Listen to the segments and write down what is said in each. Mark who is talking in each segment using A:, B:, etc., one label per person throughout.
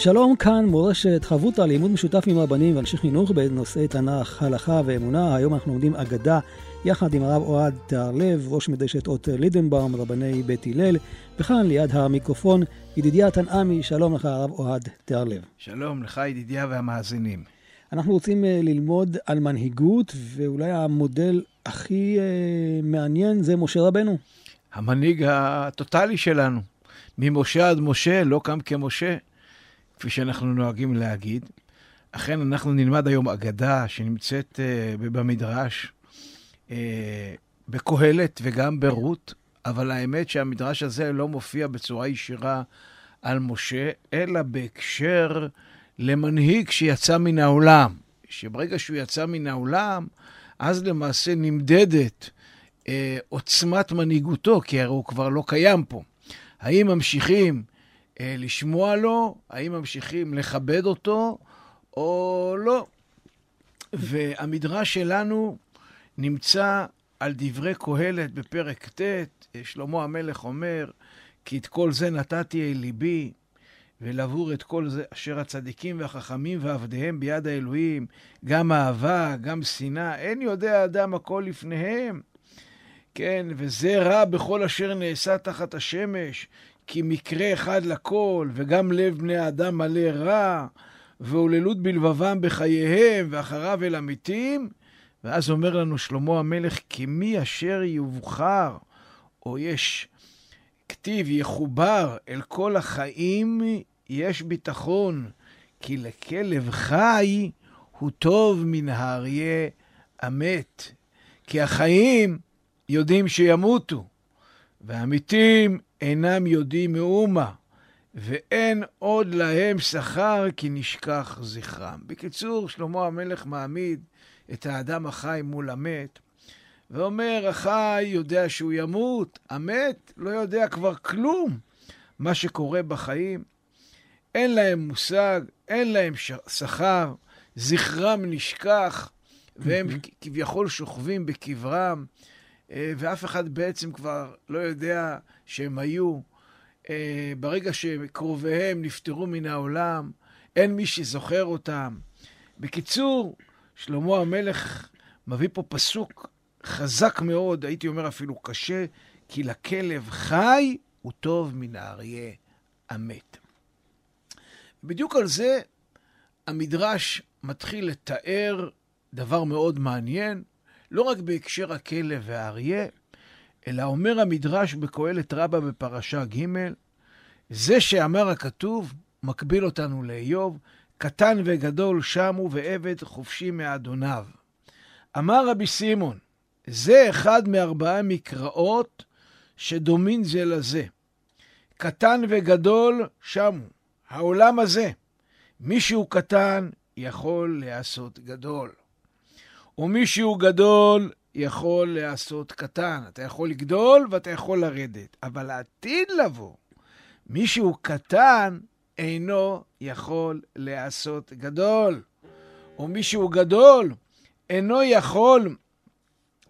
A: שלום, כאן מורשת חברותא לימוד משותף עם רבנים ואנשי חינוך בנושאי תנ"ך, הלכה ואמונה. היום אנחנו לומדים אגדה יחד עם הרב אוהד תהרלב, ראש מדרשת אות לידנבאום, רבני בית הלל, וכאן ליד המיקרופון, ידידיה תנעמי, שלום לך הרב אוהד תהרלב.
B: שלום לך ידידיה והמאזינים.
A: אנחנו רוצים uh, ללמוד על מנהיגות, ואולי המודל הכי uh, מעניין זה משה רבנו.
B: המנהיג הטוטלי שלנו. ממשה עד משה, לא קם כמשה. כפי שאנחנו נוהגים להגיד. אכן, אנחנו נלמד היום אגדה שנמצאת uh, במדרש, uh, בקהלת וגם ברות, אבל האמת שהמדרש הזה לא מופיע בצורה ישירה על משה, אלא בהקשר למנהיג שיצא מן העולם. שברגע שהוא יצא מן העולם, אז למעשה נמדדת uh, עוצמת מנהיגותו, כי הרי הוא כבר לא קיים פה. האם ממשיכים לשמוע לו, האם ממשיכים לכבד אותו או לא. והמדרש שלנו נמצא על דברי קהלת בפרק ט', שלמה המלך אומר, כי את כל זה נתתי אל ליבי, ולעבור את כל זה אשר הצדיקים והחכמים ועבדיהם ביד האלוהים, גם אהבה, גם שנאה, אין יודע אדם הכל לפניהם. כן, וזה רע בכל אשר נעשה תחת השמש, כי מקרה אחד לכל, וגם לב בני האדם מלא רע, והוללות בלבבם בחייהם, ואחריו אל המתים. ואז אומר לנו שלמה המלך, כי מי אשר יובחר, או יש כתיב יחובר אל כל החיים, יש ביטחון, כי לכלב חי הוא טוב מן האריה המת. כי החיים יודעים שימותו, והמתים אינם יודעים מאומה, ואין עוד להם שכר כי נשכח זכרם. בקיצור, שלמה המלך מעמיד את האדם החי מול המת, ואומר, החי יודע שהוא ימות, המת לא יודע כבר כלום מה שקורה בחיים. אין להם מושג, אין להם שכר, זכרם נשכח, והם כביכול שוכבים בקברם. אה, ואף אחד בעצם כבר לא יודע שהם היו. אה, ברגע שקרוביהם נפטרו מן העולם, אין מי שזוכר אותם. בקיצור, שלמה המלך מביא פה פסוק חזק מאוד, הייתי אומר אפילו קשה, כי לכלב חי הוא טוב מן האריה המת. בדיוק על זה המדרש מתחיל לתאר דבר מאוד מעניין, לא רק בהקשר הכלב והאריה, אלא אומר המדרש בקהלת רבה בפרשה ג', זה שאמר הכתוב, מקביל אותנו לאיוב, קטן וגדול שמו ועבד חופשי מאדוניו. אמר רבי סימון, זה אחד מארבעה מקראות שדומין זה לזה. קטן וגדול שמו, העולם הזה. מי שהוא קטן יכול להיעשות גדול. ומי שהוא גדול יכול להיעשות קטן. אתה יכול לגדול ואתה יכול לרדת. אבל העתיד לבוא, מי שהוא קטן אינו יכול להיעשות גדול. ומי שהוא גדול אינו יכול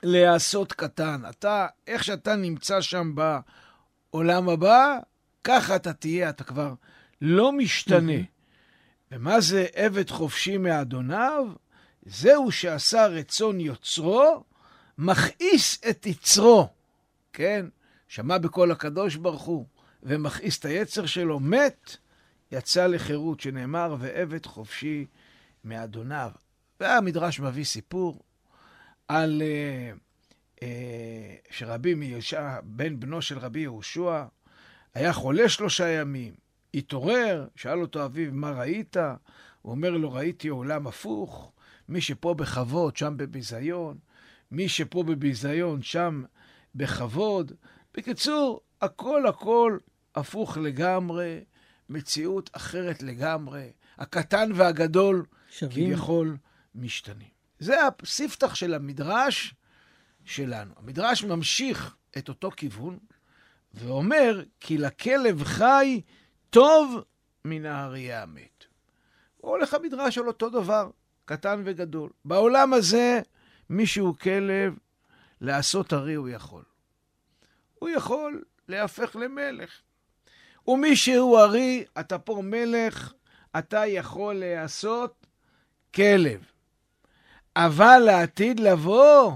B: להיעשות קטן. אתה, איך שאתה נמצא שם בעולם הבא, ככה אתה תהיה, אתה כבר לא משתנה. ומה זה עבד חופשי מאדוניו? זהו שעשה רצון יוצרו, מכעיס את יצרו. כן? שמע בקול הקדוש ברוך הוא, ומכעיס את היצר שלו, מת, יצא לחירות, שנאמר, ועבד חופשי מאדוניו. והמדרש מביא סיפור על uh, uh, שרבי מיושע, בן בנו של רבי יהושע, היה חולה שלושה ימים, התעורר, שאל אותו אביו, מה ראית? הוא אומר לו, ראיתי עולם הפוך, מי שפה בכבוד, שם בביזיון, מי שפה בביזיון, שם בכבוד. בקיצור, הכל הכל הפוך לגמרי, מציאות אחרת לגמרי. הקטן והגדול
A: שווים.
B: כביכול משתנים. זה הספתח של המדרש שלנו. המדרש ממשיך את אותו כיוון ואומר, כי לכלב חי טוב מן האריה המת. הולך המדרש על אותו דבר, קטן וגדול. בעולם הזה, מי שהוא כלב, לעשות ארי הוא יכול. הוא יכול להפך למלך. ומי שהוא ארי, אתה פה מלך, אתה יכול לעשות כלב. אבל לעתיד לבוא,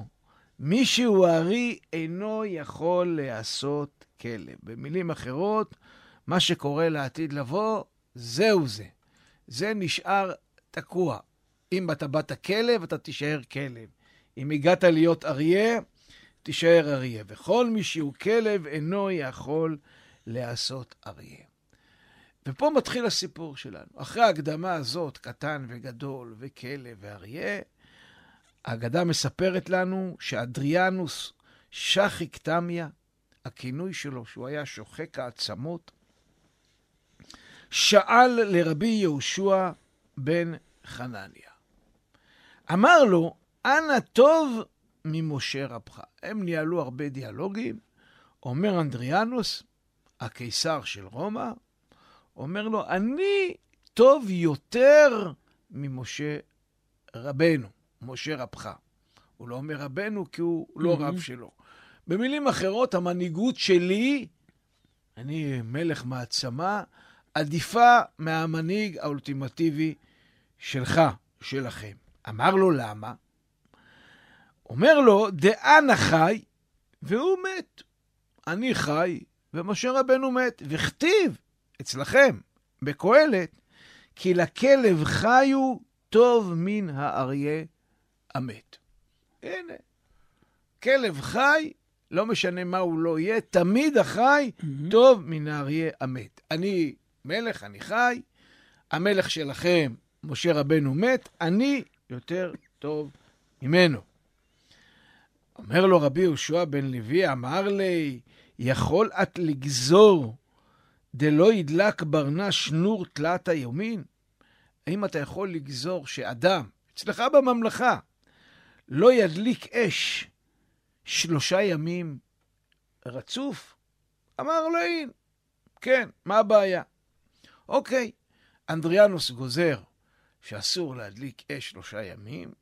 B: מי שהוא ארי אינו יכול לעשות כלב. במילים אחרות, מה שקורה לעתיד לבוא, זהו זה. זה נשאר תקוע. אם אתה באת כלב, אתה תישאר כלב. אם הגעת להיות אריה, תישאר אריה. וכל מי שהוא כלב אינו יכול לעשות אריה. ופה מתחיל הסיפור שלנו. אחרי ההקדמה הזאת, קטן וגדול, וכלב ואריה, האגדה מספרת לנו שאדריאנוס שחי קטמיה, הכינוי שלו, שהוא היה שוחק העצמות, שאל לרבי יהושע בן חנניה. אמר לו, אנא טוב ממשה רבך. הם ניהלו הרבה דיאלוגים. אומר אנדריאנוס, הקיסר של רומא, אומר לו, אני טוב יותר ממשה רבנו, משה רבך. הוא לא אומר רבנו כי הוא לא רב שלו. במילים אחרות, המנהיגות שלי, אני מלך מעצמה, עדיפה מהמנהיג האולטימטיבי שלך, שלכם. אמר לו למה? אומר לו, דאנה חי והוא מת. אני חי ומשה רבנו מת. וכתיב אצלכם, בקהלת, כי לכלב חיו טוב מן האריה המת. הנה, כלב חי, לא משנה מה הוא לא יהיה, תמיד החי mm-hmm. טוב מן האריה המת. אני מלך, אני חי, המלך שלכם, משה רבנו מת, אני יותר טוב ממנו. אומר לו רבי יהושע בן לוי, אמר לי, יכול את לגזור דלא ידלק ברנה שנור תלת היומין? האם אתה יכול לגזור שאדם, אצלך בממלכה, לא ידליק אש שלושה ימים רצוף? אמר לו, הנה, כן, מה הבעיה? אוקיי, אנדריאנוס גוזר שאסור להדליק אש שלושה ימים,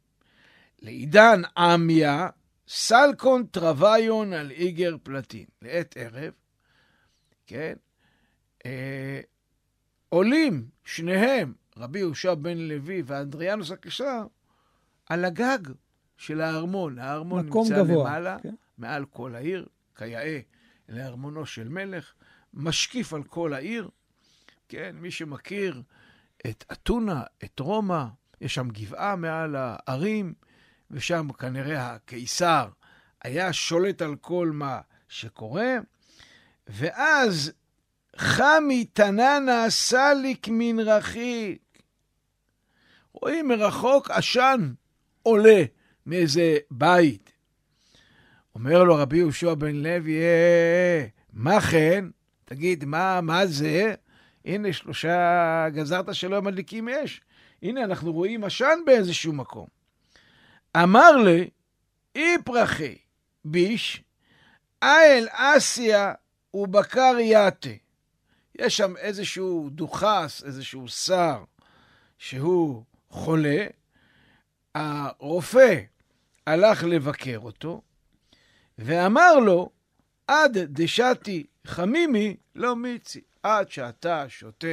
B: לעידן עמיה, סלקון טרוויון על איגר פלטין. לעת ערב, כן, אה, עולים שניהם, רבי יהושע בן לוי ואנדריאנוס הקיסר, על הגג של הארמון. הארמון נמצא גבוה, למעלה, כן. מעל כל העיר, כיאה לארמונו של מלך, משקיף על כל העיר. כן, מי שמכיר את אתונה, את רומא, יש שם גבעה מעל הערים, ושם כנראה הקיסר היה שולט על כל מה שקורה, ואז חמי תננה סליק מן רחיק. רואים מרחוק עשן עולה מאיזה בית. אומר לו רבי יהושע בן לוי, אה, אה, אה, מה כן? תגיד, מה, מה זה? הנה שלושה, גזרת שלא מדליקים אש. הנה, אנחנו רואים עשן באיזשהו מקום. אמר לי, אי פרחי ביש, אייל אסיה ובקר יתה. יש שם איזשהו דוכס, איזשהו שר, שהוא חולה, הרופא הלך לבקר אותו, ואמר לו, עד דשתי חמימי לא מיצי. עד שאתה שותה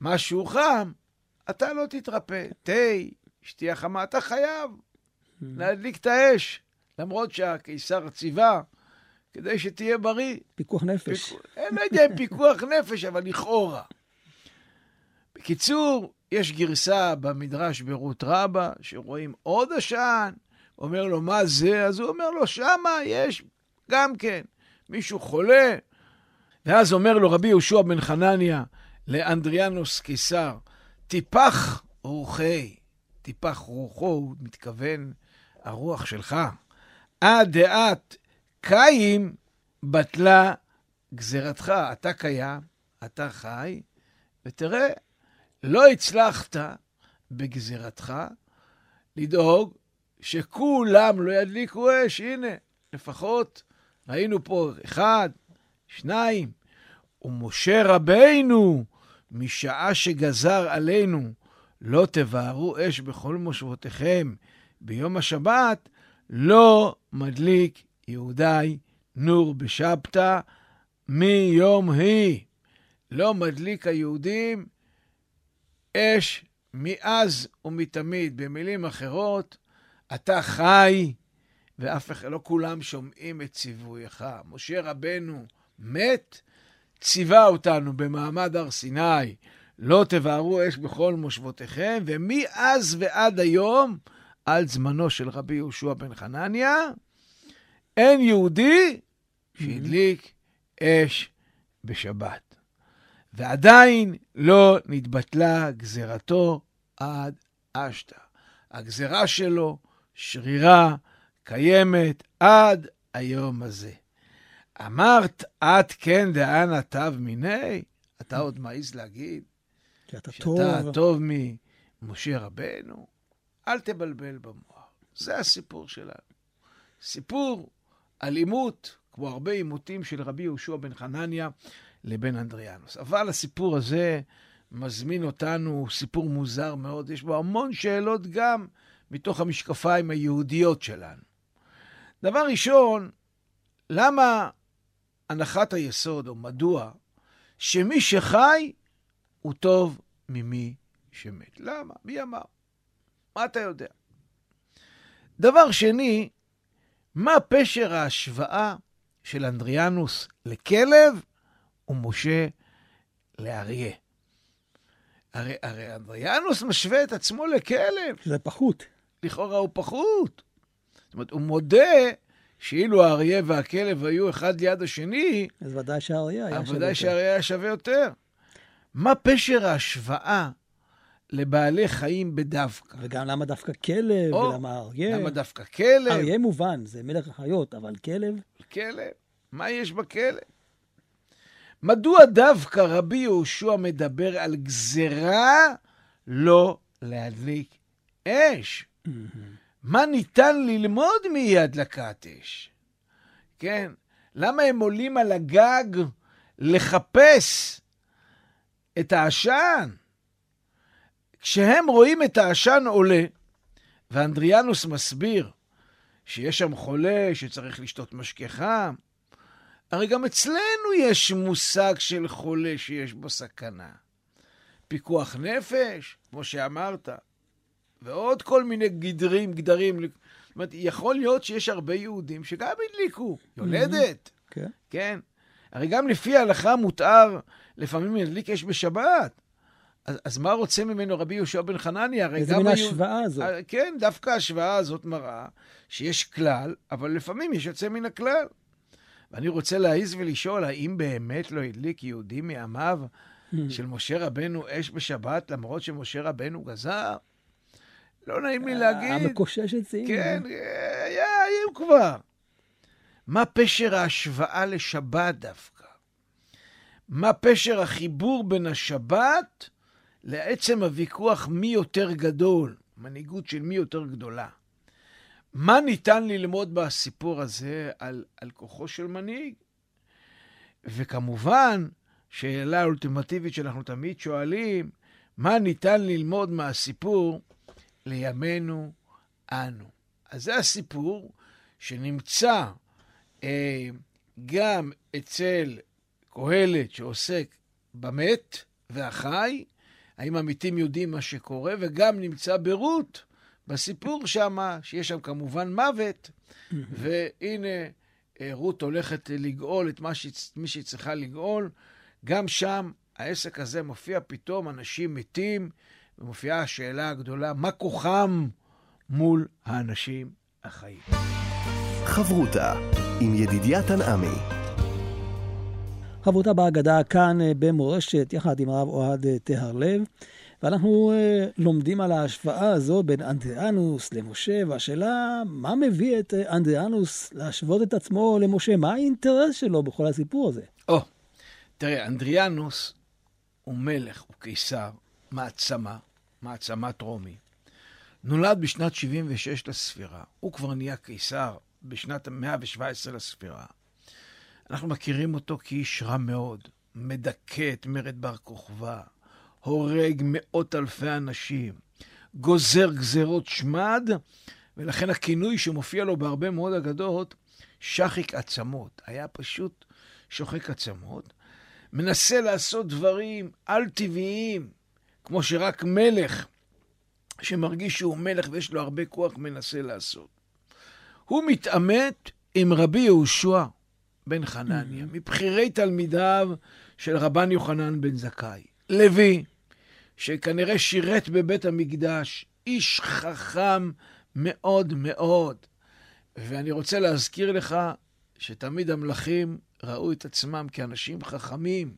B: משהו חם, אתה לא תתרפא. תה, שתייה חמה, אתה חייב להדליק את האש, למרות שהקיסר ציווה, כדי שתהיה בריא.
A: פיקוח נפש.
B: פיק... אני לא יודע אם פיקוח נפש, אבל לכאורה. בקיצור, יש גרסה במדרש ברות רבה, שרואים עוד עשן, אומר לו, מה זה? אז הוא אומר לו, שמה יש גם כן. מישהו חולה, ואז אומר לו רבי יהושע בן חנניה לאנדריאנוס קיסר, טיפח רוחי, טיפח רוחו, הוא מתכוון, הרוח שלך. עד דעת קיים בטלה גזירתך. אתה קיים, אתה חי, ותראה, לא הצלחת, בגזירתך לדאוג שכולם לא ידליקו אש. הנה, לפחות ראינו פה אחד, שניים, ומשה רבינו, משעה שגזר עלינו, לא תבערו אש בכל מושבותיכם ביום השבת, לא מדליק יהודי נור בשבתא מיום היא. לא מדליק היהודים אש מאז ומתמיד. במילים אחרות, אתה חי, ואף אחד, לא כולם שומעים את ציווייך. משה רבנו מת, ציווה אותנו במעמד הר סיני, לא תבערו אש בכל מושבותיכם, ומאז ועד היום, על זמנו של רבי יהושע בן חנניה, אין יהודי שהדליק אש בשבת. ועדיין לא נתבטלה גזירתו עד אשתא. הגזירה שלו שרירה, קיימת עד היום הזה. אמרת, את כן דאנה תו מיני? אתה עוד מעז להגיד
A: שאתה
B: שאתה
A: טוב.
B: טוב ממשה רבנו? אל תבלבל במוח. זה הסיפור שלנו. סיפור על עימות, כמו הרבה עימותים של רבי יהושע בן חנניה לבן אנדריאנוס. אבל הסיפור הזה מזמין אותנו, סיפור מוזר מאוד, יש בו המון שאלות גם מתוך המשקפיים היהודיות שלנו. דבר ראשון, למה הנחת היסוד, או מדוע, שמי שחי הוא טוב ממי שמת? למה? מי אמר? מה אתה יודע? דבר שני, מה פשר ההשוואה של אנדריאנוס לכלב ומשה לאריה? הרי, הרי אנדריאנוס משווה את עצמו לכלב,
A: שזה פחות.
B: לכאורה הוא פחות. זאת אומרת, הוא מודה שאילו האריה והכלב היו אחד ליד השני,
A: אז ודאי שהאריה היה שווה
B: ודאי
A: יותר.
B: שהאריה היה שווה יותר. מה פשר ההשוואה לבעלי חיים בדווקא?
A: וגם למה דווקא כלב,
B: או,
A: ולמה אריה.
B: למה דווקא כלב?
A: אריה מובן, זה מלך החיות, אבל כלב,
B: כלב. מה יש בכלב? מדוע דווקא רבי יהושע מדבר על גזרה לא להדליק אש? מה ניתן ללמוד מאי הדלקת אש? כן? למה הם עולים על הגג לחפש את העשן? כשהם רואים את העשן עולה, ואנדריאנוס מסביר שיש שם חולה שצריך לשתות משקה חם, הרי גם אצלנו יש מושג של חולה שיש בו סכנה. פיקוח נפש, כמו שאמרת, ועוד כל מיני גדרים, גדרים. זאת אומרת, יכול להיות שיש הרבה יהודים שגם הדליקו. יולדת,
A: כן.
B: כן? הרי גם לפי ההלכה מותר לפעמים להדליק אש בשבת. אז, אז מה רוצה ממנו רבי יהושע בן חנניה? הרי
A: איזה
B: גם
A: מין
B: היו-
A: ההשוואה הזאת?
B: אה, כן, דווקא ההשוואה הזאת מראה שיש כלל, אבל לפעמים יש יוצא מן הכלל. ואני רוצה להעיז ולשאול, האם באמת לא הדליק יהודי מימיו של משה רבנו אש בשבת, למרות שמשה רבנו גזר? לא נעים לי להגיד.
A: המקושש עצים.
B: כן, אה, היה, היו כבר. מה פשר ההשוואה לשבת דווקא? מה פשר החיבור בין השבת לעצם הוויכוח מי יותר גדול, מנהיגות של מי יותר גדולה? מה ניתן ללמוד בסיפור הזה על, על כוחו של מנהיג? וכמובן, שאלה אולטימטיבית שאנחנו תמיד שואלים, מה ניתן ללמוד מהסיפור לימינו אנו? אז זה הסיפור שנמצא אה, גם אצל קהלת שעוסק במת והחי, האם המתים יודעים מה שקורה, וגם נמצא ברות, בסיפור שמה, שיש שם כמובן מוות, והנה אה, רות הולכת לגאול את מה שהיא, מי שהיא צריכה לגאול. גם שם העסק הזה מופיע פתאום, אנשים מתים, ומופיעה השאלה הגדולה, מה כוחם מול האנשים החיים?
C: חברותה עם ידידיה תנעמי.
A: חברותה בהגדה כאן אה, במורשת, יחד עם הרב אוהד אה, טהרלב. ואנחנו אה, לומדים על ההשוואה הזו בין אנדריאנוס למשה, והשאלה, מה מביא את אנדריאנוס להשוות את עצמו למשה? מה האינטרס שלו בכל הסיפור הזה?
B: או, תראה, אנדריאנוס הוא מלך, הוא קיסר, מעצמה, מעצמת רומי. נולד בשנת 76 לספירה. הוא כבר נהיה קיסר בשנת 117 לספירה. אנחנו מכירים אותו כאיש רע מאוד, מדכא את מרד בר כוכבא, הורג מאות אלפי אנשים, גוזר גזרות שמד, ולכן הכינוי שמופיע לו בהרבה מאוד אגדות, שחיק עצמות. היה פשוט שוחק עצמות. מנסה לעשות דברים על-טבעיים, כמו שרק מלך שמרגיש שהוא מלך ויש לו הרבה כוח מנסה לעשות. הוא מתעמת עם רבי יהושע בן חנניה, mm-hmm. מבכירי תלמידיו של רבן יוחנן בן זכאי. לוי, שכנראה שירת בבית המקדש, איש חכם מאוד מאוד. ואני רוצה להזכיר לך שתמיד המלכים ראו את עצמם כאנשים חכמים.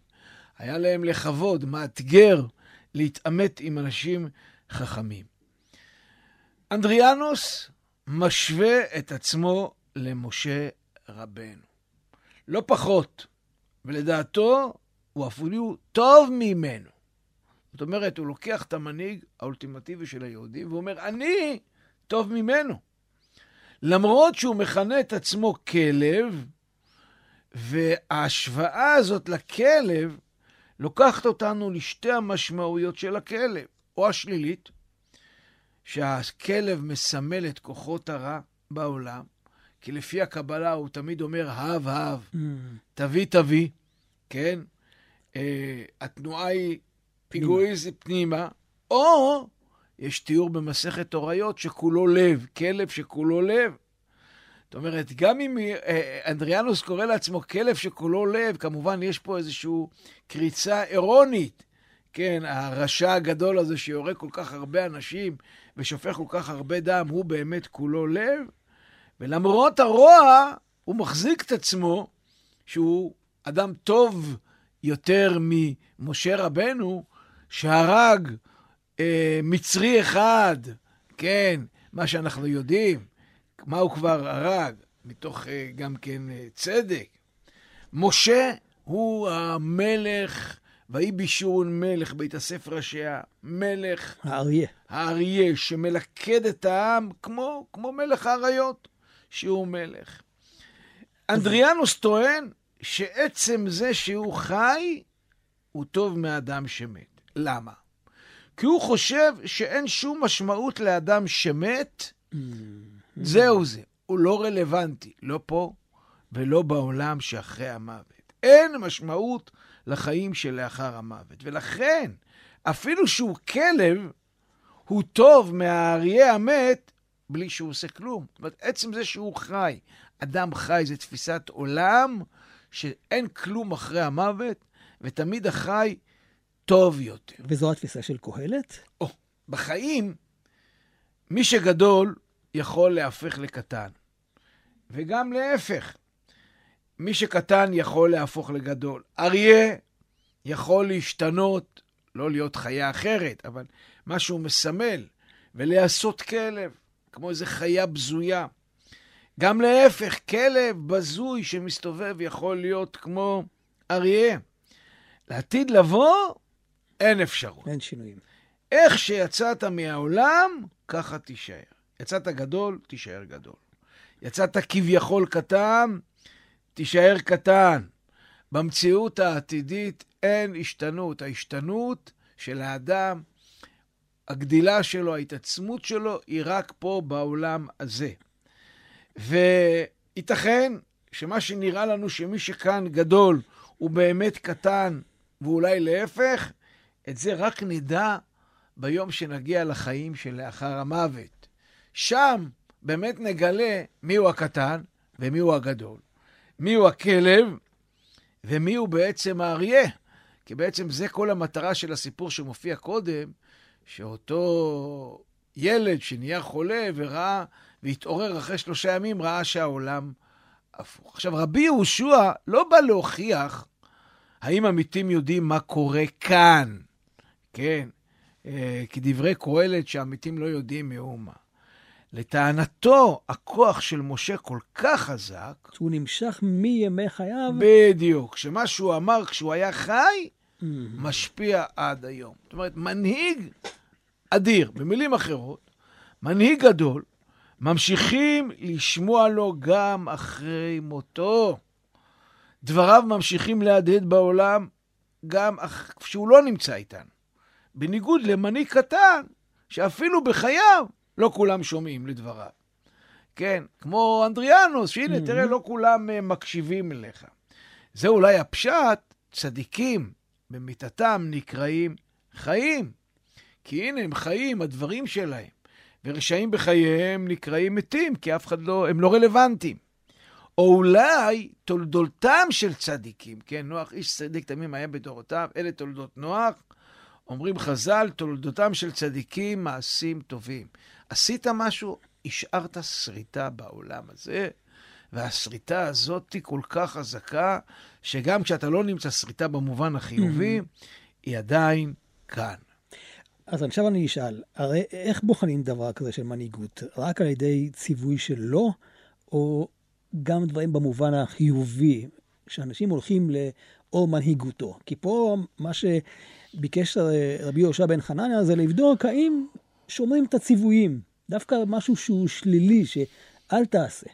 B: היה להם לכבוד, מאתגר, להתעמת עם אנשים חכמים. אנדריאנוס משווה את עצמו למשה רבנו. לא פחות, ולדעתו הוא אפילו טוב ממנו. זאת אומרת, הוא לוקח את המנהיג האולטימטיבי של היהודים ואומר, אני טוב ממנו. למרות שהוא מכנה את עצמו כלב, וההשוואה הזאת לכלב לוקחת אותנו לשתי המשמעויות של הכלב, או השלילית, שהכלב מסמל את כוחות הרע בעולם, כי לפי הקבלה הוא תמיד אומר, הב, הב, mm. תביא, תביא, כן? Uh, התנועה היא פיגועיזם פנימה, או יש תיאור במסכת הוריות שכולו לב, כלב שכולו לב. זאת אומרת, גם אם אה, אנדריאנוס קורא לעצמו כלב שכולו לב, כמובן יש פה איזושהי קריצה אירונית. כן, הרשע הגדול הזה שיורה כל כך הרבה אנשים ושופך כל כך הרבה דם, הוא באמת כולו לב. ולמרות הרוע, הוא מחזיק את עצמו שהוא אדם טוב יותר ממשה רבנו, שהרג אה, מצרי אחד, כן, מה שאנחנו יודעים, מה הוא כבר הרג, מתוך אה, גם כן אה, צדק. משה הוא המלך, ויהי בישורון מלך, בהתאסף ראשיה, מלך...
A: האריה.
B: האריה, שמלכד את העם כמו, כמו מלך האריות, שהוא מלך. אנדריאנוס טוען שעצם זה שהוא חי, הוא טוב מאדם שמת. למה? כי הוא חושב שאין שום משמעות לאדם שמת, mm. זהו זה. הוא לא רלוונטי, לא פה ולא בעולם שאחרי המוות. אין משמעות לחיים שלאחר המוות. ולכן, אפילו שהוא כלב, הוא טוב מהאריה המת בלי שהוא עושה כלום. זאת אומרת, עצם זה שהוא חי, אדם חי זה תפיסת עולם שאין כלום אחרי המוות, ותמיד החי טוב יותר.
A: וזו התפיסה של קהלת?
B: או, בחיים, מי שגדול יכול להפך לקטן. וגם להפך, מי שקטן יכול להפוך לגדול. אריה יכול להשתנות, לא להיות חיה אחרת, אבל מה שהוא מסמל, ולעשות כלב, כמו איזו חיה בזויה. גם להפך, כלב בזוי שמסתובב יכול להיות כמו אריה. לעתיד לבוא, אין אפשרות.
A: אין שינויים.
B: איך שיצאת מהעולם, ככה תישאר. יצאת גדול, תישאר גדול. יצאת כביכול קטן, תישאר קטן. במציאות העתידית אין השתנות. ההשתנות של האדם, הגדילה שלו, ההתעצמות שלו, היא רק פה בעולם הזה. וייתכן שמה שנראה לנו שמי שכאן גדול הוא באמת קטן, ואולי להפך, את זה רק נדע ביום שנגיע לחיים שלאחר המוות. שם באמת נגלה מיהו הקטן ומיהו הגדול, מיהו הכלב ומיהו בעצם האריה. כי בעצם זה כל המטרה של הסיפור שמופיע קודם, שאותו ילד שנהיה חולה וראה, והתעורר אחרי שלושה ימים, ראה שהעולם הפוך. עכשיו, רבי יהושע לא בא להוכיח האם המתים יודעים מה קורה כאן. כן, אה, כדברי קהלת שהמתים לא יודעים מאומה. לטענתו, הכוח של משה כל כך חזק...
A: שהוא נמשך מימי חייו.
B: בדיוק. שמה שהוא אמר כשהוא היה חי, mm-hmm. משפיע עד היום. זאת אומרת, מנהיג אדיר. במילים אחרות, מנהיג גדול, ממשיכים לשמוע לו גם אחרי מותו. דבריו ממשיכים להדהד בעולם גם כשהוא לא נמצא איתנו. בניגוד למנהיג קטן, שאפילו בחייו לא כולם שומעים לדבריו. כן, כמו אנדריאנוס, שהנה, mm-hmm. תראה, לא כולם uh, מקשיבים אליך. זה אולי הפשט, צדיקים במיתתם נקראים חיים. כי הנה, הם חיים, הדברים שלהם. ורשעים בחייהם נקראים מתים, כי אף אחד לא, הם לא רלוונטיים. או אולי תולדותם של צדיקים, כן, נוח איש צדיק תמים היה בדורותיו, אלה תולדות נוח. אומרים חז"ל, תולדותם של צדיקים מעשים טובים. עשית משהו, השארת שריטה בעולם הזה, והשריטה הזאת היא כל כך חזקה, שגם כשאתה לא נמצא שריטה במובן החיובי, היא עדיין כאן.
A: אז עכשיו אני אשאל, הרי איך בוחנים דבר כזה של מנהיגות? רק על ידי ציווי של לא, או גם דברים במובן החיובי, שאנשים הולכים לאור מנהיגותו? כי פה מה שביקש רבי יהושע בן חנניה זה לבדוק האם שומרים את הציוויים, דווקא משהו שהוא שלילי, שאל תעשה.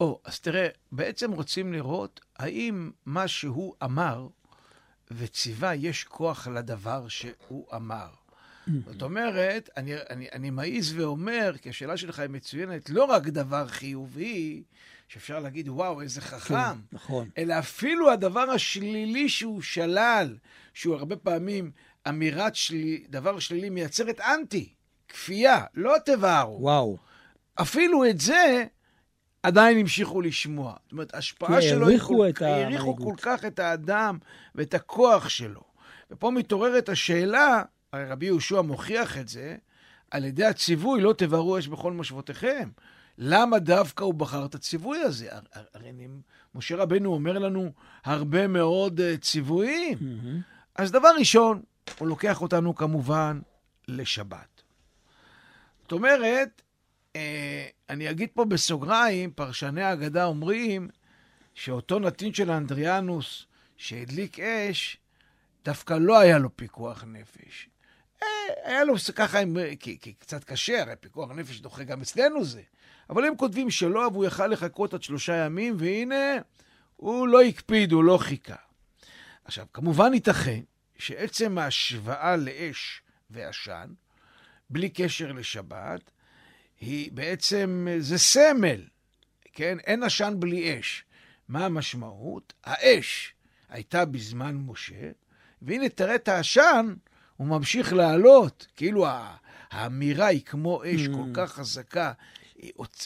B: או, אז תראה, בעצם רוצים לראות האם מה שהוא אמר וציווה, יש כוח לדבר שהוא אמר. זאת אומרת, אני, אני, אני מעז ואומר, כי השאלה שלך היא מצוינת, לא רק דבר חיובי, שאפשר להגיד, וואו, איזה חכם, כן,
A: נכון.
B: אלא אפילו הדבר השלילי שהוא שלל, שהוא הרבה פעמים אמירת שלי, דבר שלילי מייצרת אנטי, כפייה, לא תבערו.
A: וואו.
B: אפילו את זה עדיין המשיכו לשמוע. זאת אומרת, ההשפעה שלו...
A: כי העריכו את המנהיגות.
B: העריכו כל כך את האדם ואת הכוח שלו. ופה מתעוררת השאלה, הרי רבי יהושע מוכיח את זה, על ידי הציווי, לא תבערו אש בכל מושבותיכם. למה דווקא הוא בחר את הציווי הזה? הרי משה רבנו אומר לנו הרבה מאוד אה, ציוויים. Mm-hmm. אז דבר ראשון, הוא לוקח אותנו כמובן לשבת. זאת אומרת, אה, אני אגיד פה בסוגריים, פרשני האגדה אומרים שאותו נתין של אנדריאנוס שהדליק אש, דווקא לא היה לו פיקוח נפש. אה, היה לו ככה, כי, כי קצת קשה, הרי פיקוח נפש דוחה גם אצלנו זה. אבל הם כותבים שלא, והוא יכל לחכות עד שלושה ימים, והנה, הוא לא הקפיד, הוא לא חיכה. עכשיו, כמובן ייתכן שעצם ההשוואה לאש ועשן, בלי קשר לשבת, היא בעצם, זה סמל, כן? אין עשן בלי אש. מה המשמעות? האש הייתה בזמן משה, והנה תראה את העשן, הוא ממשיך לעלות, כאילו האמירה היא כמו אש mm. כל כך חזקה,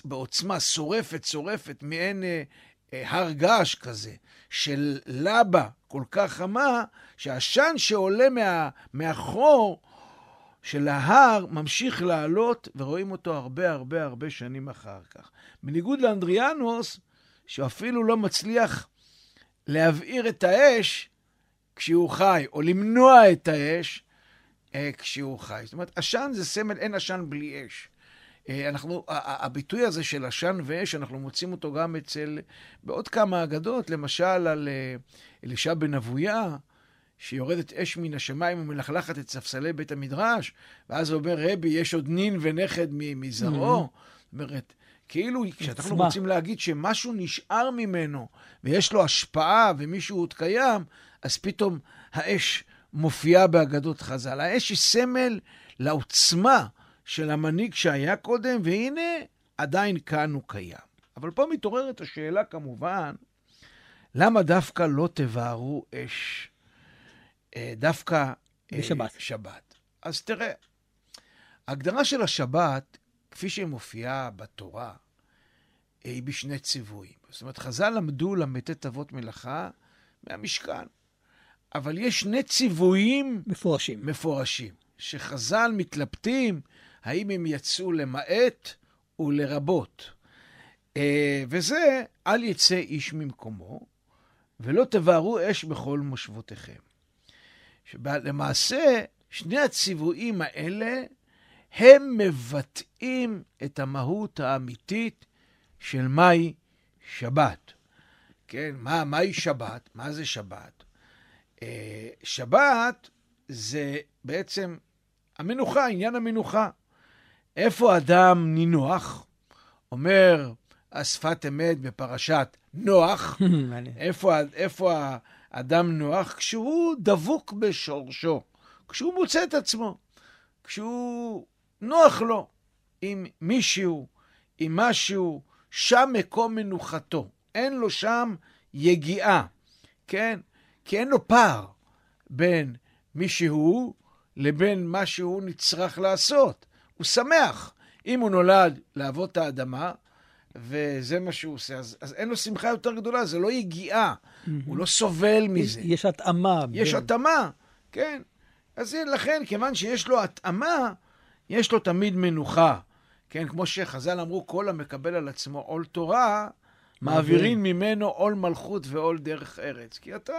B: בעוצמה שורפת, שורפת, מעין אה, אה, הר געש כזה, של לבה כל כך חמה, שהעשן שעולה מה, מהחור של ההר ממשיך לעלות, ורואים אותו הרבה הרבה הרבה שנים אחר כך. בניגוד לאנדריאנוס, שאפילו לא מצליח להבעיר את האש כשהוא חי, או למנוע את האש אה, כשהוא חי. זאת אומרת, עשן זה סמל, אין עשן בלי אש. אה, אנחנו, הביטוי הזה של עשן ואש, אנחנו מוצאים אותו גם אצל, בעוד כמה אגדות, למשל על אה, אלישע בן אבויה, שיורדת אש מן השמיים ומלכלכת את ספסלי בית המדרש, ואז אומר, רבי, יש עוד נין ונכד מזרעו. זאת אומרת, כאילו, כשאנחנו רוצים להגיד שמשהו נשאר ממנו, ויש לו השפעה, ומישהו עוד קיים, אז פתאום האש מופיעה באגדות חז"ל. האש היא סמל לעוצמה של המנהיג שהיה קודם, והנה, עדיין כאן הוא קיים. אבל פה מתעוררת השאלה, כמובן, למה דווקא לא תבערו אש דווקא
A: אה, בשבת.
B: שבת. אז תראה, ההגדרה של השבת, כפי שהיא מופיעה בתורה, אה, היא בשני ציוויים. זאת אומרת, חז"ל למדו ל"ט אבות מלאכה מהמשכן. אבל יש שני ציוויים
A: מפורשים.
B: מפורשים, שחז"ל מתלבטים האם הם יצאו למעט ולרבות. וזה, אל יצא איש ממקומו, ולא תבערו אש בכל מושבותיכם. שלמעשה, שני הציוויים האלה, הם מבטאים את המהות האמיתית של מהי שבת. כן, מה, מהי שבת? מה זה שבת? אה, שבת זה בעצם המנוחה, עניין המנוחה. איפה אדם נינוח? אומר השפת אמת בפרשת נוח, איפה, איפה האדם נוח? כשהוא דבוק בשורשו, כשהוא מוצא את עצמו, כשהוא נוח לו עם מישהו, עם משהו, שם מקום מנוחתו. אין לו שם יגיעה, כן? כי אין לו פער בין מי שהוא לבין מה שהוא נצרך לעשות. הוא שמח. אם הוא נולד לעבוד את האדמה, וזה מה שהוא עושה, אז, אז אין לו שמחה יותר גדולה, זה לא יגיעה, mm-hmm. הוא לא סובל מזה.
A: יש התאמה.
B: יש בין... התאמה, כן. אז לכן, כיוון שיש לו התאמה, יש לו תמיד מנוחה. כן, כמו שחז"ל אמרו, כל המקבל על עצמו עול תורה, מעבירים ממנו עול מלכות ועול דרך ארץ. כי אתה,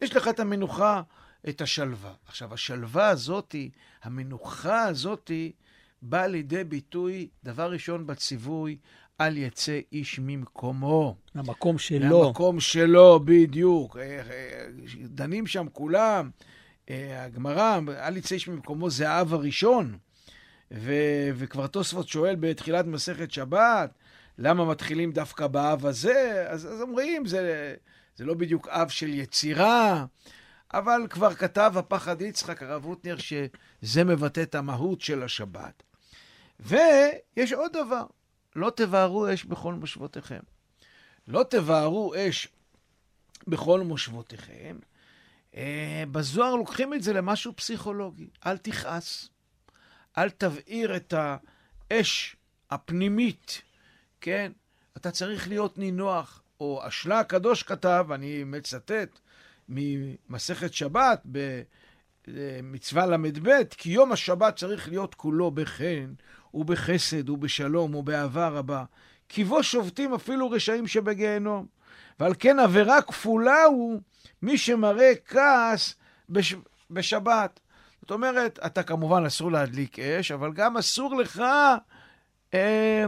B: יש לך את המנוחה, את השלווה. עכשיו, השלווה הזאתי, המנוחה הזאתי, באה לידי ביטוי, דבר ראשון בציווי, אל יצא איש ממקומו.
A: המקום שלו.
B: המקום שלו, בדיוק. אה, אה, דנים שם כולם. אה, הגמרא, אל יצא איש ממקומו, זה האב הראשון. ו- וכבר תוספות שואל בתחילת מסכת שבת, למה מתחילים דווקא באב הזה? אז, אז אומרים, זה, זה לא בדיוק אב של יצירה, אבל כבר כתב הפחד יצחק, הרב רוטנר, שזה מבטא את המהות של השבת. ויש עוד דבר, לא תבערו אש בכל מושבותיכם. לא תבערו אש בכל מושבותיכם. אה, בזוהר לוקחים את זה למשהו פסיכולוגי. אל תכעס. אל תבעיר את האש הפנימית, כן? אתה צריך להיות נינוח. או אשלה הקדוש כתב, אני מצטט ממסכת שבת במצווה ל"ב, כי יום השבת צריך להיות כולו בחן ובחסד ובשלום ובאהבה רבה. כי בו שובתים אפילו רשעים שבגיהנום. ועל כן עבירה כפולה הוא מי שמראה כעס בש... בשבת. זאת אומרת, אתה כמובן אסור להדליק אש, אבל גם אסור לך אה,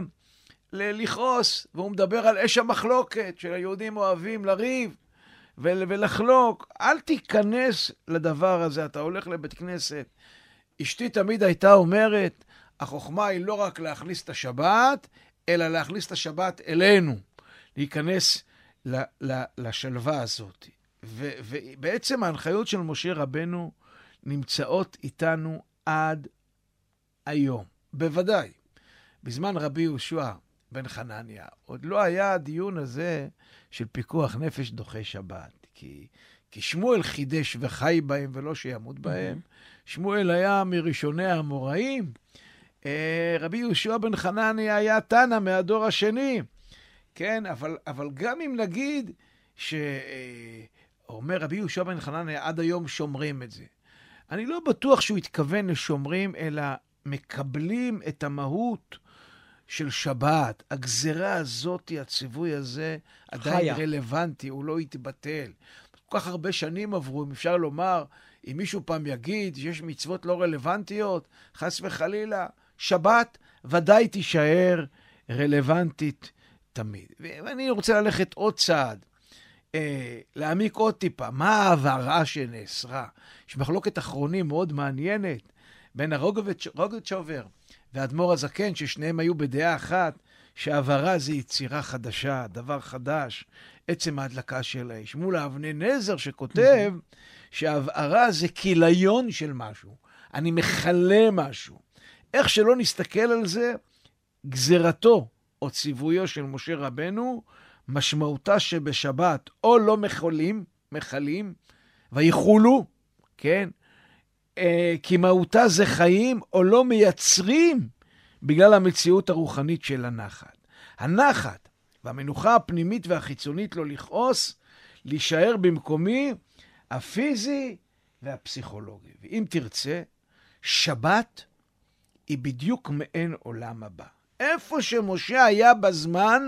B: לכעוס. והוא מדבר על אש המחלוקת, שהיהודים אוהבים לריב ולחלוק. אל תיכנס לדבר הזה, אתה הולך לבית כנסת. אשתי תמיד הייתה אומרת, החוכמה היא לא רק להכניס את השבת, אלא להכניס את השבת אלינו, להיכנס לשלווה הזאת. ובעצם ההנחיות של משה רבנו נמצאות איתנו עד היום. בוודאי. בזמן רבי יהושע בן חנניה, עוד לא היה הדיון הזה של פיקוח נפש דוחה שבת. כי, כי שמואל חידש וחי בהם ולא שימות בהם. Mm-hmm. שמואל היה מראשוני האמוראים. אה, רבי יהושע בן חנניה היה תנא מהדור השני. כן, אבל, אבל גם אם נגיד שאומר אה, רבי יהושע בן חנניה, עד היום שומרים את זה. אני לא בטוח שהוא התכוון לשומרים, אלא מקבלים את המהות של שבת. הגזרה הזאת, הציווי הזה, עדיין חיה. רלוונטי, הוא לא יתבטל. כל כך הרבה שנים עברו, אם אפשר לומר, אם מישהו פעם יגיד שיש מצוות לא רלוונטיות, חס וחלילה, שבת ודאי תישאר רלוונטית תמיד. ואני רוצה ללכת עוד צעד. אה, להעמיק עוד טיפה, מה ההעברה שנאסרה? יש מחלוקת אחרונים מאוד מעניינת בין הרוגצ'ובר והאדמו"ר הזקן, ששניהם היו בדעה אחת, שהעברה זה יצירה חדשה, דבר חדש, עצם ההדלקה של האש. מול האבני נזר שכותב שהבערה זה כיליון של משהו. אני מכלה משהו. איך שלא נסתכל על זה, גזירתו או ציוויו של משה רבנו משמעותה שבשבת או לא מחולים, מחלים, ויחולו, כן? אה, כי מהותה זה חיים או לא מייצרים בגלל המציאות הרוחנית של הנחת. הנחת והמנוחה הפנימית והחיצונית לא לכעוס, להישאר במקומי הפיזי והפסיכולוגי. ואם תרצה, שבת היא בדיוק מעין עולם הבא. איפה שמשה היה בזמן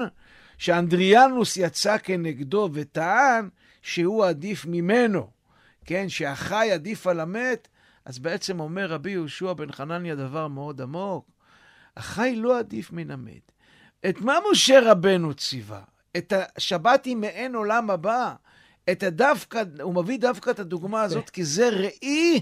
B: שאנדריאנוס יצא כנגדו וטען שהוא עדיף ממנו, כן, שהחי עדיף על המת, אז בעצם אומר רבי יהושע בן חנניה דבר מאוד עמוק, החי לא עדיף מן המת. את מה משה רבנו ציווה? את השבת היא מעין עולם הבא. את הדווקא, הוא מביא דווקא את הדוגמה הזאת, כי זה ראי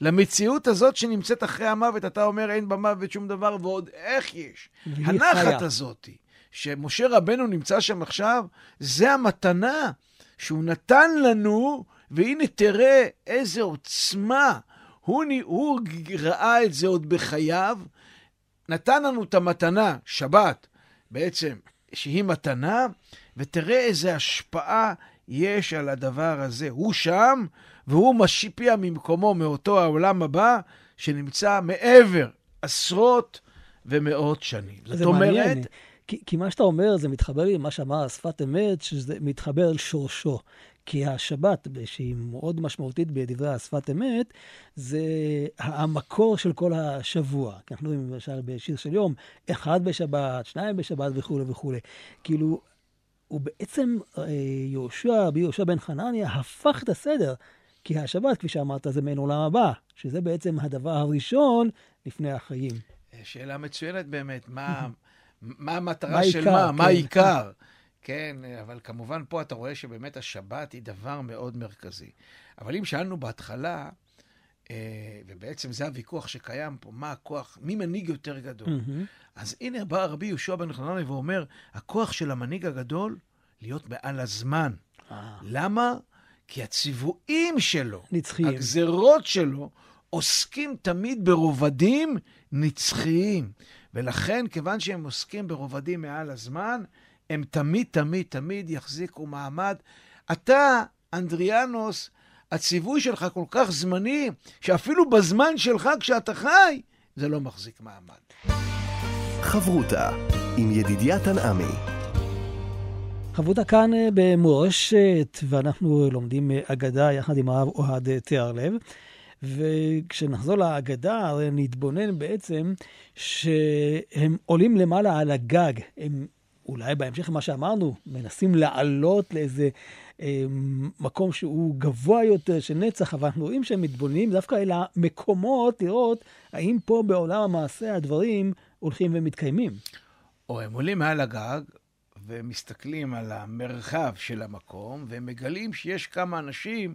B: למציאות הזאת שנמצאת אחרי המוות, אתה אומר אין במוות שום דבר, ועוד איך יש. הנחת. הזאת, שמשה רבנו נמצא שם עכשיו, זה המתנה שהוא נתן לנו, והנה תראה איזה עוצמה. הוא, נ- הוא ראה את זה עוד בחייו, נתן לנו את המתנה, שבת, בעצם, שהיא מתנה, ותראה איזה השפעה יש על הדבר הזה. הוא שם, והוא משפיע ממקומו, מאותו העולם הבא, שנמצא מעבר עשרות ומאות שנים. זאת אומרת,
A: מעניין, כי, כי מה שאתה אומר, זה מתחבר לי למה שאמר השפת אמת, שזה מתחבר אל שורשו. כי השבת, שהיא מאוד משמעותית בדברי השפת אמת, זה המקור של כל השבוע. כי אנחנו רואים למשל בשיר של יום, אחד בשבת, שניים בשבת וכולי וכולי. כאילו, הוא בעצם, אה, יהושע, רבי יהושע בן חנניה, הפך את הסדר. כי השבת, כפי שאמרת, זה מעין עולם הבא, שזה בעצם הדבר הראשון לפני החיים.
B: שאלה מצוינת באמת, מה, מה המטרה
A: מה
B: של
A: העיקר,
B: מה? מה
A: כן.
B: העיקר? כן, אבל כמובן פה אתה רואה שבאמת השבת היא דבר מאוד מרכזי. אבל אם שאלנו בהתחלה, אה, ובעצם זה הוויכוח שקיים פה, מה הכוח, מי מנהיג יותר גדול? אז הנה בא רבי יהושע בן חנניה ואומר, הכוח של המנהיג הגדול להיות מעל הזמן.
A: אה,
B: למה? כי הציוויים שלו,
A: נצחיים.
B: הגזרות שלו, עוסקים תמיד ברובדים נצחיים. ולכן, כיוון שהם עוסקים ברובדים מעל הזמן, הם תמיד, תמיד, תמיד יחזיקו מעמד. אתה, אנדריאנוס, הציווי שלך כל כך זמני, שאפילו בזמן שלך, כשאתה חי, זה לא מחזיק מעמד.
C: חברותה עם ידידיה תנעמי.
A: חברותה כאן אה, במורשת, ואנחנו לומדים אה, אגדה יחד עם הרב אוהד אה, תיארלב. וכשנחזור לאגדה, נתבונן בעצם שהם עולים למעלה על הגג. הם אולי בהמשך למה שאמרנו, מנסים לעלות לאיזה אה, מקום שהוא גבוה יותר, של נצח, אבל אנחנו רואים שהם מתבוננים דווקא אל המקומות, לראות האם פה בעולם המעשה הדברים הולכים ומתקיימים.
B: או הם עולים מעל הגג ומסתכלים על המרחב של המקום, והם מגלים שיש כמה אנשים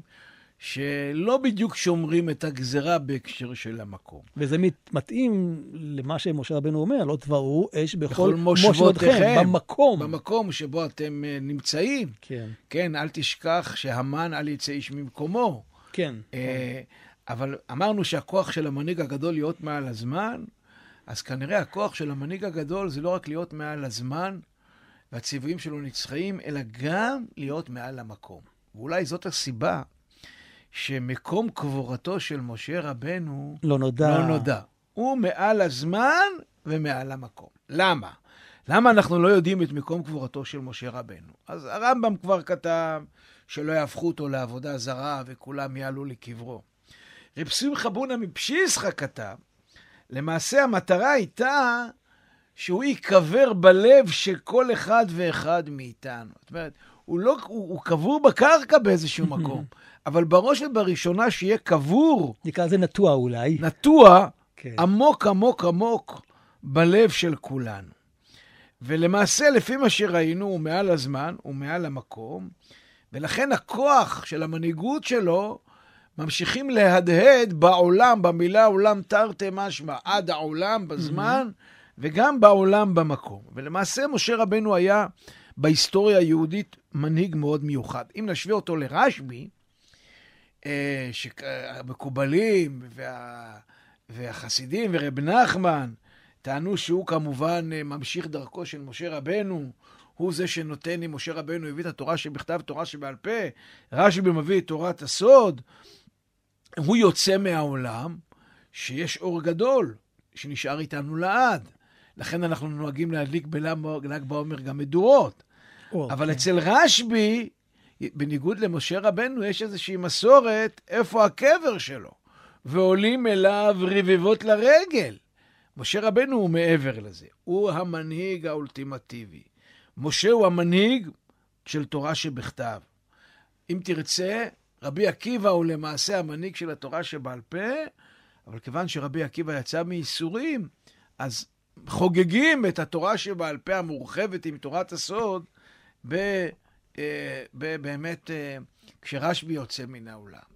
B: שלא בדיוק שומרים את הגזרה בהקשר של המקום.
A: וזה מת- מתאים למה שמשה רבנו אומר, לא תבערו אש בכל
B: בכל מושבותיכם,
A: במקום.
B: במקום שבו אתם אה, נמצאים.
A: כן,
B: כן, אל תשכח שהמן אל יצא איש ממקומו.
A: כן.
B: אה, אבל אמרנו שהכוח של המנהיג הגדול להיות מעל הזמן, אז כנראה הכוח של המנהיג הגדול זה לא רק להיות מעל הזמן והציוויים שלו נצחיים, אלא גם להיות מעל המקום. ואולי זאת הסיבה שמקום קבורתו של משה רבנו
A: לא נודע.
B: לא נודע. הוא מעל הזמן ומעל המקום. למה? למה אנחנו לא יודעים את מקום קבורתו של משה רבנו? אז הרמב"ם כבר כתב שלא יהפכו אותו לעבודה זרה וכולם יעלו לקברו. רב שמחה בונה מפשיסחה כתב, למעשה המטרה הייתה שהוא ייקבר בלב של כל אחד ואחד מאיתנו. זאת אומרת, הוא, לא, הוא, הוא קבור בקרקע באיזשהו מקום, אבל בראש ובראשונה שיהיה קבור,
A: נקרא לזה נטוע אולי.
B: נטוע,
A: כן.
B: עמוק עמוק עמוק בלב של כולנו. ולמעשה, לפי מה שראינו, הוא מעל הזמן, הוא מעל המקום, ולכן הכוח של המנהיגות שלו ממשיכים להדהד בעולם, במילה עולם תרתי משמע, עד העולם בזמן, וגם בעולם במקום. ולמעשה, משה רבנו היה בהיסטוריה היהודית מנהיג מאוד מיוחד. אם נשווה אותו לרשב"י, אה, שהמקובלים וה... והחסידים ורב נחמן טענו שהוא כמובן אה, ממשיך דרכו של משה רבנו, הוא זה שנותן, אם משה רבנו הביא את התורה שבכתב, תורה שבעל פה, רשב"י מביא את תורת הסוד, הוא יוצא מהעולם שיש אור גדול שנשאר איתנו לעד. לכן אנחנו נוהגים להדליק בל"ג בעומר גם מדורות.
A: אור,
B: אבל
A: כן.
B: אצל רשב"י, בניגוד למשה רבנו, יש איזושהי מסורת איפה הקבר שלו, ועולים אליו רבבות לרגל. משה רבנו הוא מעבר לזה, הוא המנהיג האולטימטיבי. משה הוא המנהיג של תורה שבכתב. אם תרצה, רבי עקיבא הוא למעשה המנהיג של התורה שבעל פה, אבל כיוון שרבי עקיבא יצא מייסורים, אז חוגגים את התורה שבעל פה המורחבת עם תורת הסוד, ב, אה, ב, באמת אה, כשרשב"י יוצא מן העולם.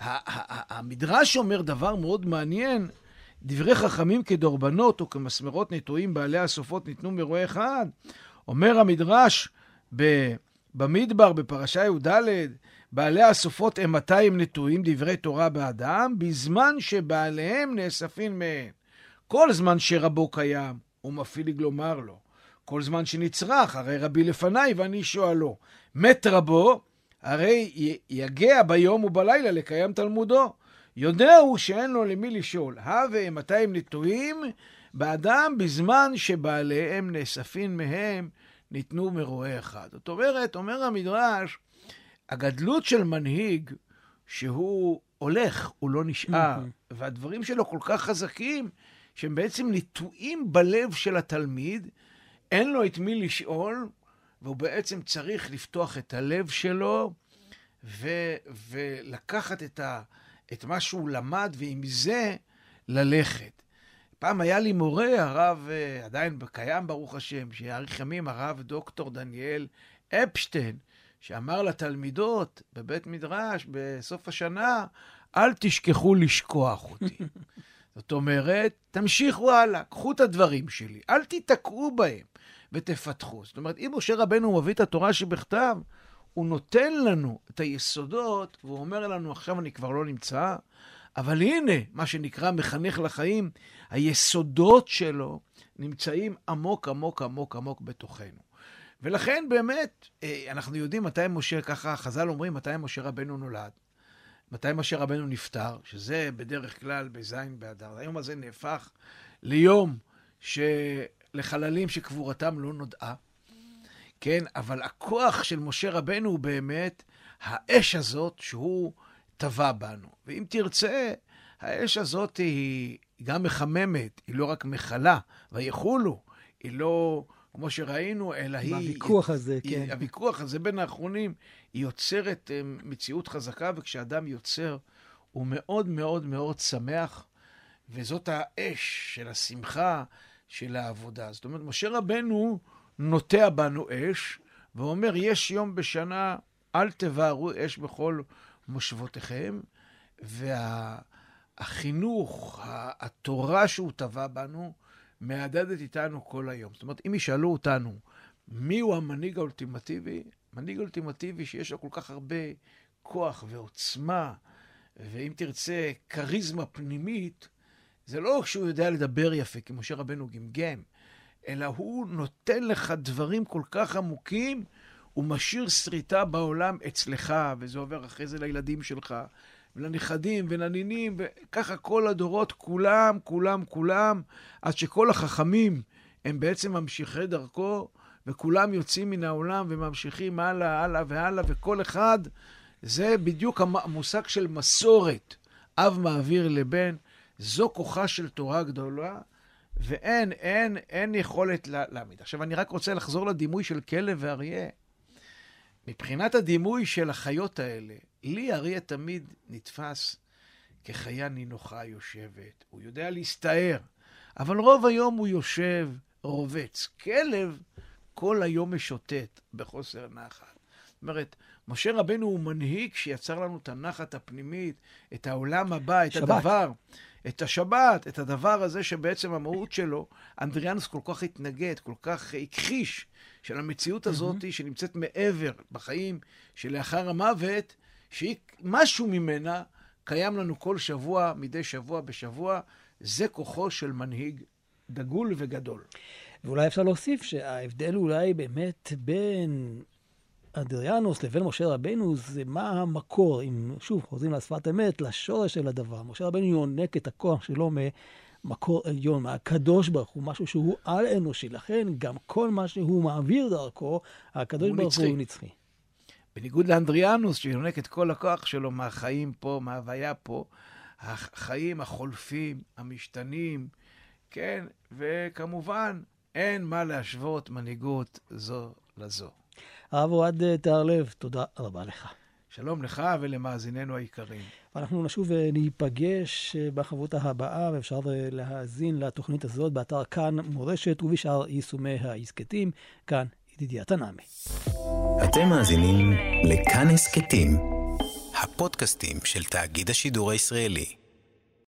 B: המדרש אומר דבר מאוד מעניין, דברי חכמים כדורבנות או כמסמרות נטועים בעלי הסופות ניתנו מרועה אחד. אומר המדרש במדבר, בפרשה י"ד, בעלי הסופות הם 200 נטועים דברי תורה באדם, בזמן שבעליהם נאספים מהם. כל זמן שרבו קיים, הוא מפעיל לומר לו. כל זמן שנצרך, הרי רבי לפניי ואני שואלו. מת רבו, הרי יגע ביום ובלילה לקיים תלמודו. יודע הוא שאין לו למי לשאול. הווה 200 נטועים באדם בזמן שבעליהם נאספים מהם ניתנו מרועה אחד. זאת אומרת, אומר המדרש, הגדלות של מנהיג, שהוא הולך, הוא לא נשאר, והדברים שלו כל כך חזקים, שהם בעצם נטועים בלב של התלמיד, אין לו את מי לשאול, והוא בעצם צריך לפתוח את הלב שלו ו- ולקחת את, ה- את מה שהוא למד, ועם זה ללכת. פעם היה לי מורה, הרב, אה, עדיין קיים ברוך השם, שיאריך ימים, הרב דוקטור דניאל אפשטיין, שאמר לתלמידות בבית מדרש בסוף השנה, אל תשכחו לשכוח אותי. זאת אומרת, תמשיכו הלאה, קחו את הדברים שלי, אל תיתקעו בהם ותפתחו. זאת אומרת, אם משה רבנו מביא את התורה שבכתב, הוא נותן לנו את היסודות, והוא אומר לנו, עכשיו אני כבר לא נמצא, אבל הנה, מה שנקרא מחנך לחיים, היסודות שלו נמצאים עמוק עמוק עמוק עמוק בתוכנו. ולכן באמת, אה, אנחנו יודעים מתי משה, ככה חז"ל אומרים, מתי משה רבנו נולד. מתי משה רבנו נפטר, שזה בדרך כלל בזין באדר. היום הזה נהפך ליום לחללים שקבורתם לא נודעה. כן, אבל הכוח של משה רבנו הוא באמת האש הזאת שהוא טבע בנו. ואם תרצה, האש הזאת היא גם מחממת, היא לא רק מכלה, ויחולו, היא לא, כמו שראינו, אלא היא...
A: הוויכוח הזה,
B: היא,
A: כן.
B: הוויכוח הזה בין האחרונים, היא יוצרת אה, מציאות חזקה, וכשאדם יוצר, הוא מאוד מאוד מאוד שמח, וזאת האש של השמחה, של העבודה. זאת אומרת, משה רבנו נוטע בנו אש, ואומר, יש יום בשנה, אל תבערו אש בכל מושבותיכם, והחינוך, וה, התורה שהוא טבע בנו, מהדהדת איתנו כל היום. זאת אומרת, אם ישאלו אותנו, מיהו המנהיג האולטימטיבי? מנהיג אולטימטיבי שיש לו כל כך הרבה כוח ועוצמה, ואם תרצה, כריזמה פנימית, זה לא שהוא יודע לדבר יפה, כי משה רבנו גמגם, אלא הוא נותן לך דברים כל כך עמוקים, הוא משאיר שריטה בעולם אצלך, וזה עובר אחרי זה לילדים שלך, ולנכדים ולנינים, וככה כל הדורות, כולם, כולם, כולם, עד שכל החכמים הם בעצם ממשיכי דרכו, וכולם יוצאים מן העולם וממשיכים הלאה, הלאה והלאה, וכל אחד, זה בדיוק המושג של מסורת. אב מעביר לבן, זו כוחה של תורה גדולה, ואין, אין, אין יכולת להעמיד. עכשיו, אני רק רוצה לחזור לדימוי של כלב ואריה. מבחינת הדימוי של החיות האלה, לי אריה תמיד נתפס כחיה נינוחה יושבת. הוא יודע להסתער, אבל רוב היום הוא יושב, רובץ. כלב כל היום משוטט בחוסר נחת. זאת אומרת, משה רבנו הוא מנהיג שיצר לנו את הנחת הפנימית, את העולם הבא, את שבת. הדבר. את השבת, את הדבר הזה שבעצם המהות שלו, אנדריאנוס כל כך התנגד, כל כך הכחיש, של המציאות הזאת mm-hmm. שנמצאת מעבר בחיים שלאחר המוות, שמשהו ממנה קיים לנו כל שבוע, מדי שבוע בשבוע, זה כוחו של מנהיג דגול וגדול.
A: ואולי אפשר להוסיף שההבדל אולי באמת בין אדריאנוס לבין משה רבנו זה מה המקור, אם שוב חוזרים לשפת אמת, לשורש של הדבר. משה רבנו יונק את הכוח שלו ממקור עליון, מהקדוש ברוך הוא, משהו שהוא על-אנושי. לכן גם כל מה שהוא מעביר דרכו, הקדוש ברוך הוא נצחי.
B: בניגוד לאנדריאנוס, שיונק את כל הכוח שלו מהחיים פה, מההוויה פה, החיים החולפים, המשתנים, כן, וכמובן, אין מה להשוות מנהיגות זו לזו.
A: הרב אוהד אה, תהרלב, תודה רבה לך.
B: שלום לך ולמאזיננו היקרים.
A: אנחנו נשוב וניפגש אה, בחברותה הבאה, ואפשר אה, להאזין לתוכנית הזאת באתר כאן מורשת ובשאר יישומי ההסכתים. כאן ידידיה תנעמי.
D: אתם מאזינים לכאן הסכתים, הפודקאסטים של תאגיד השידור הישראלי.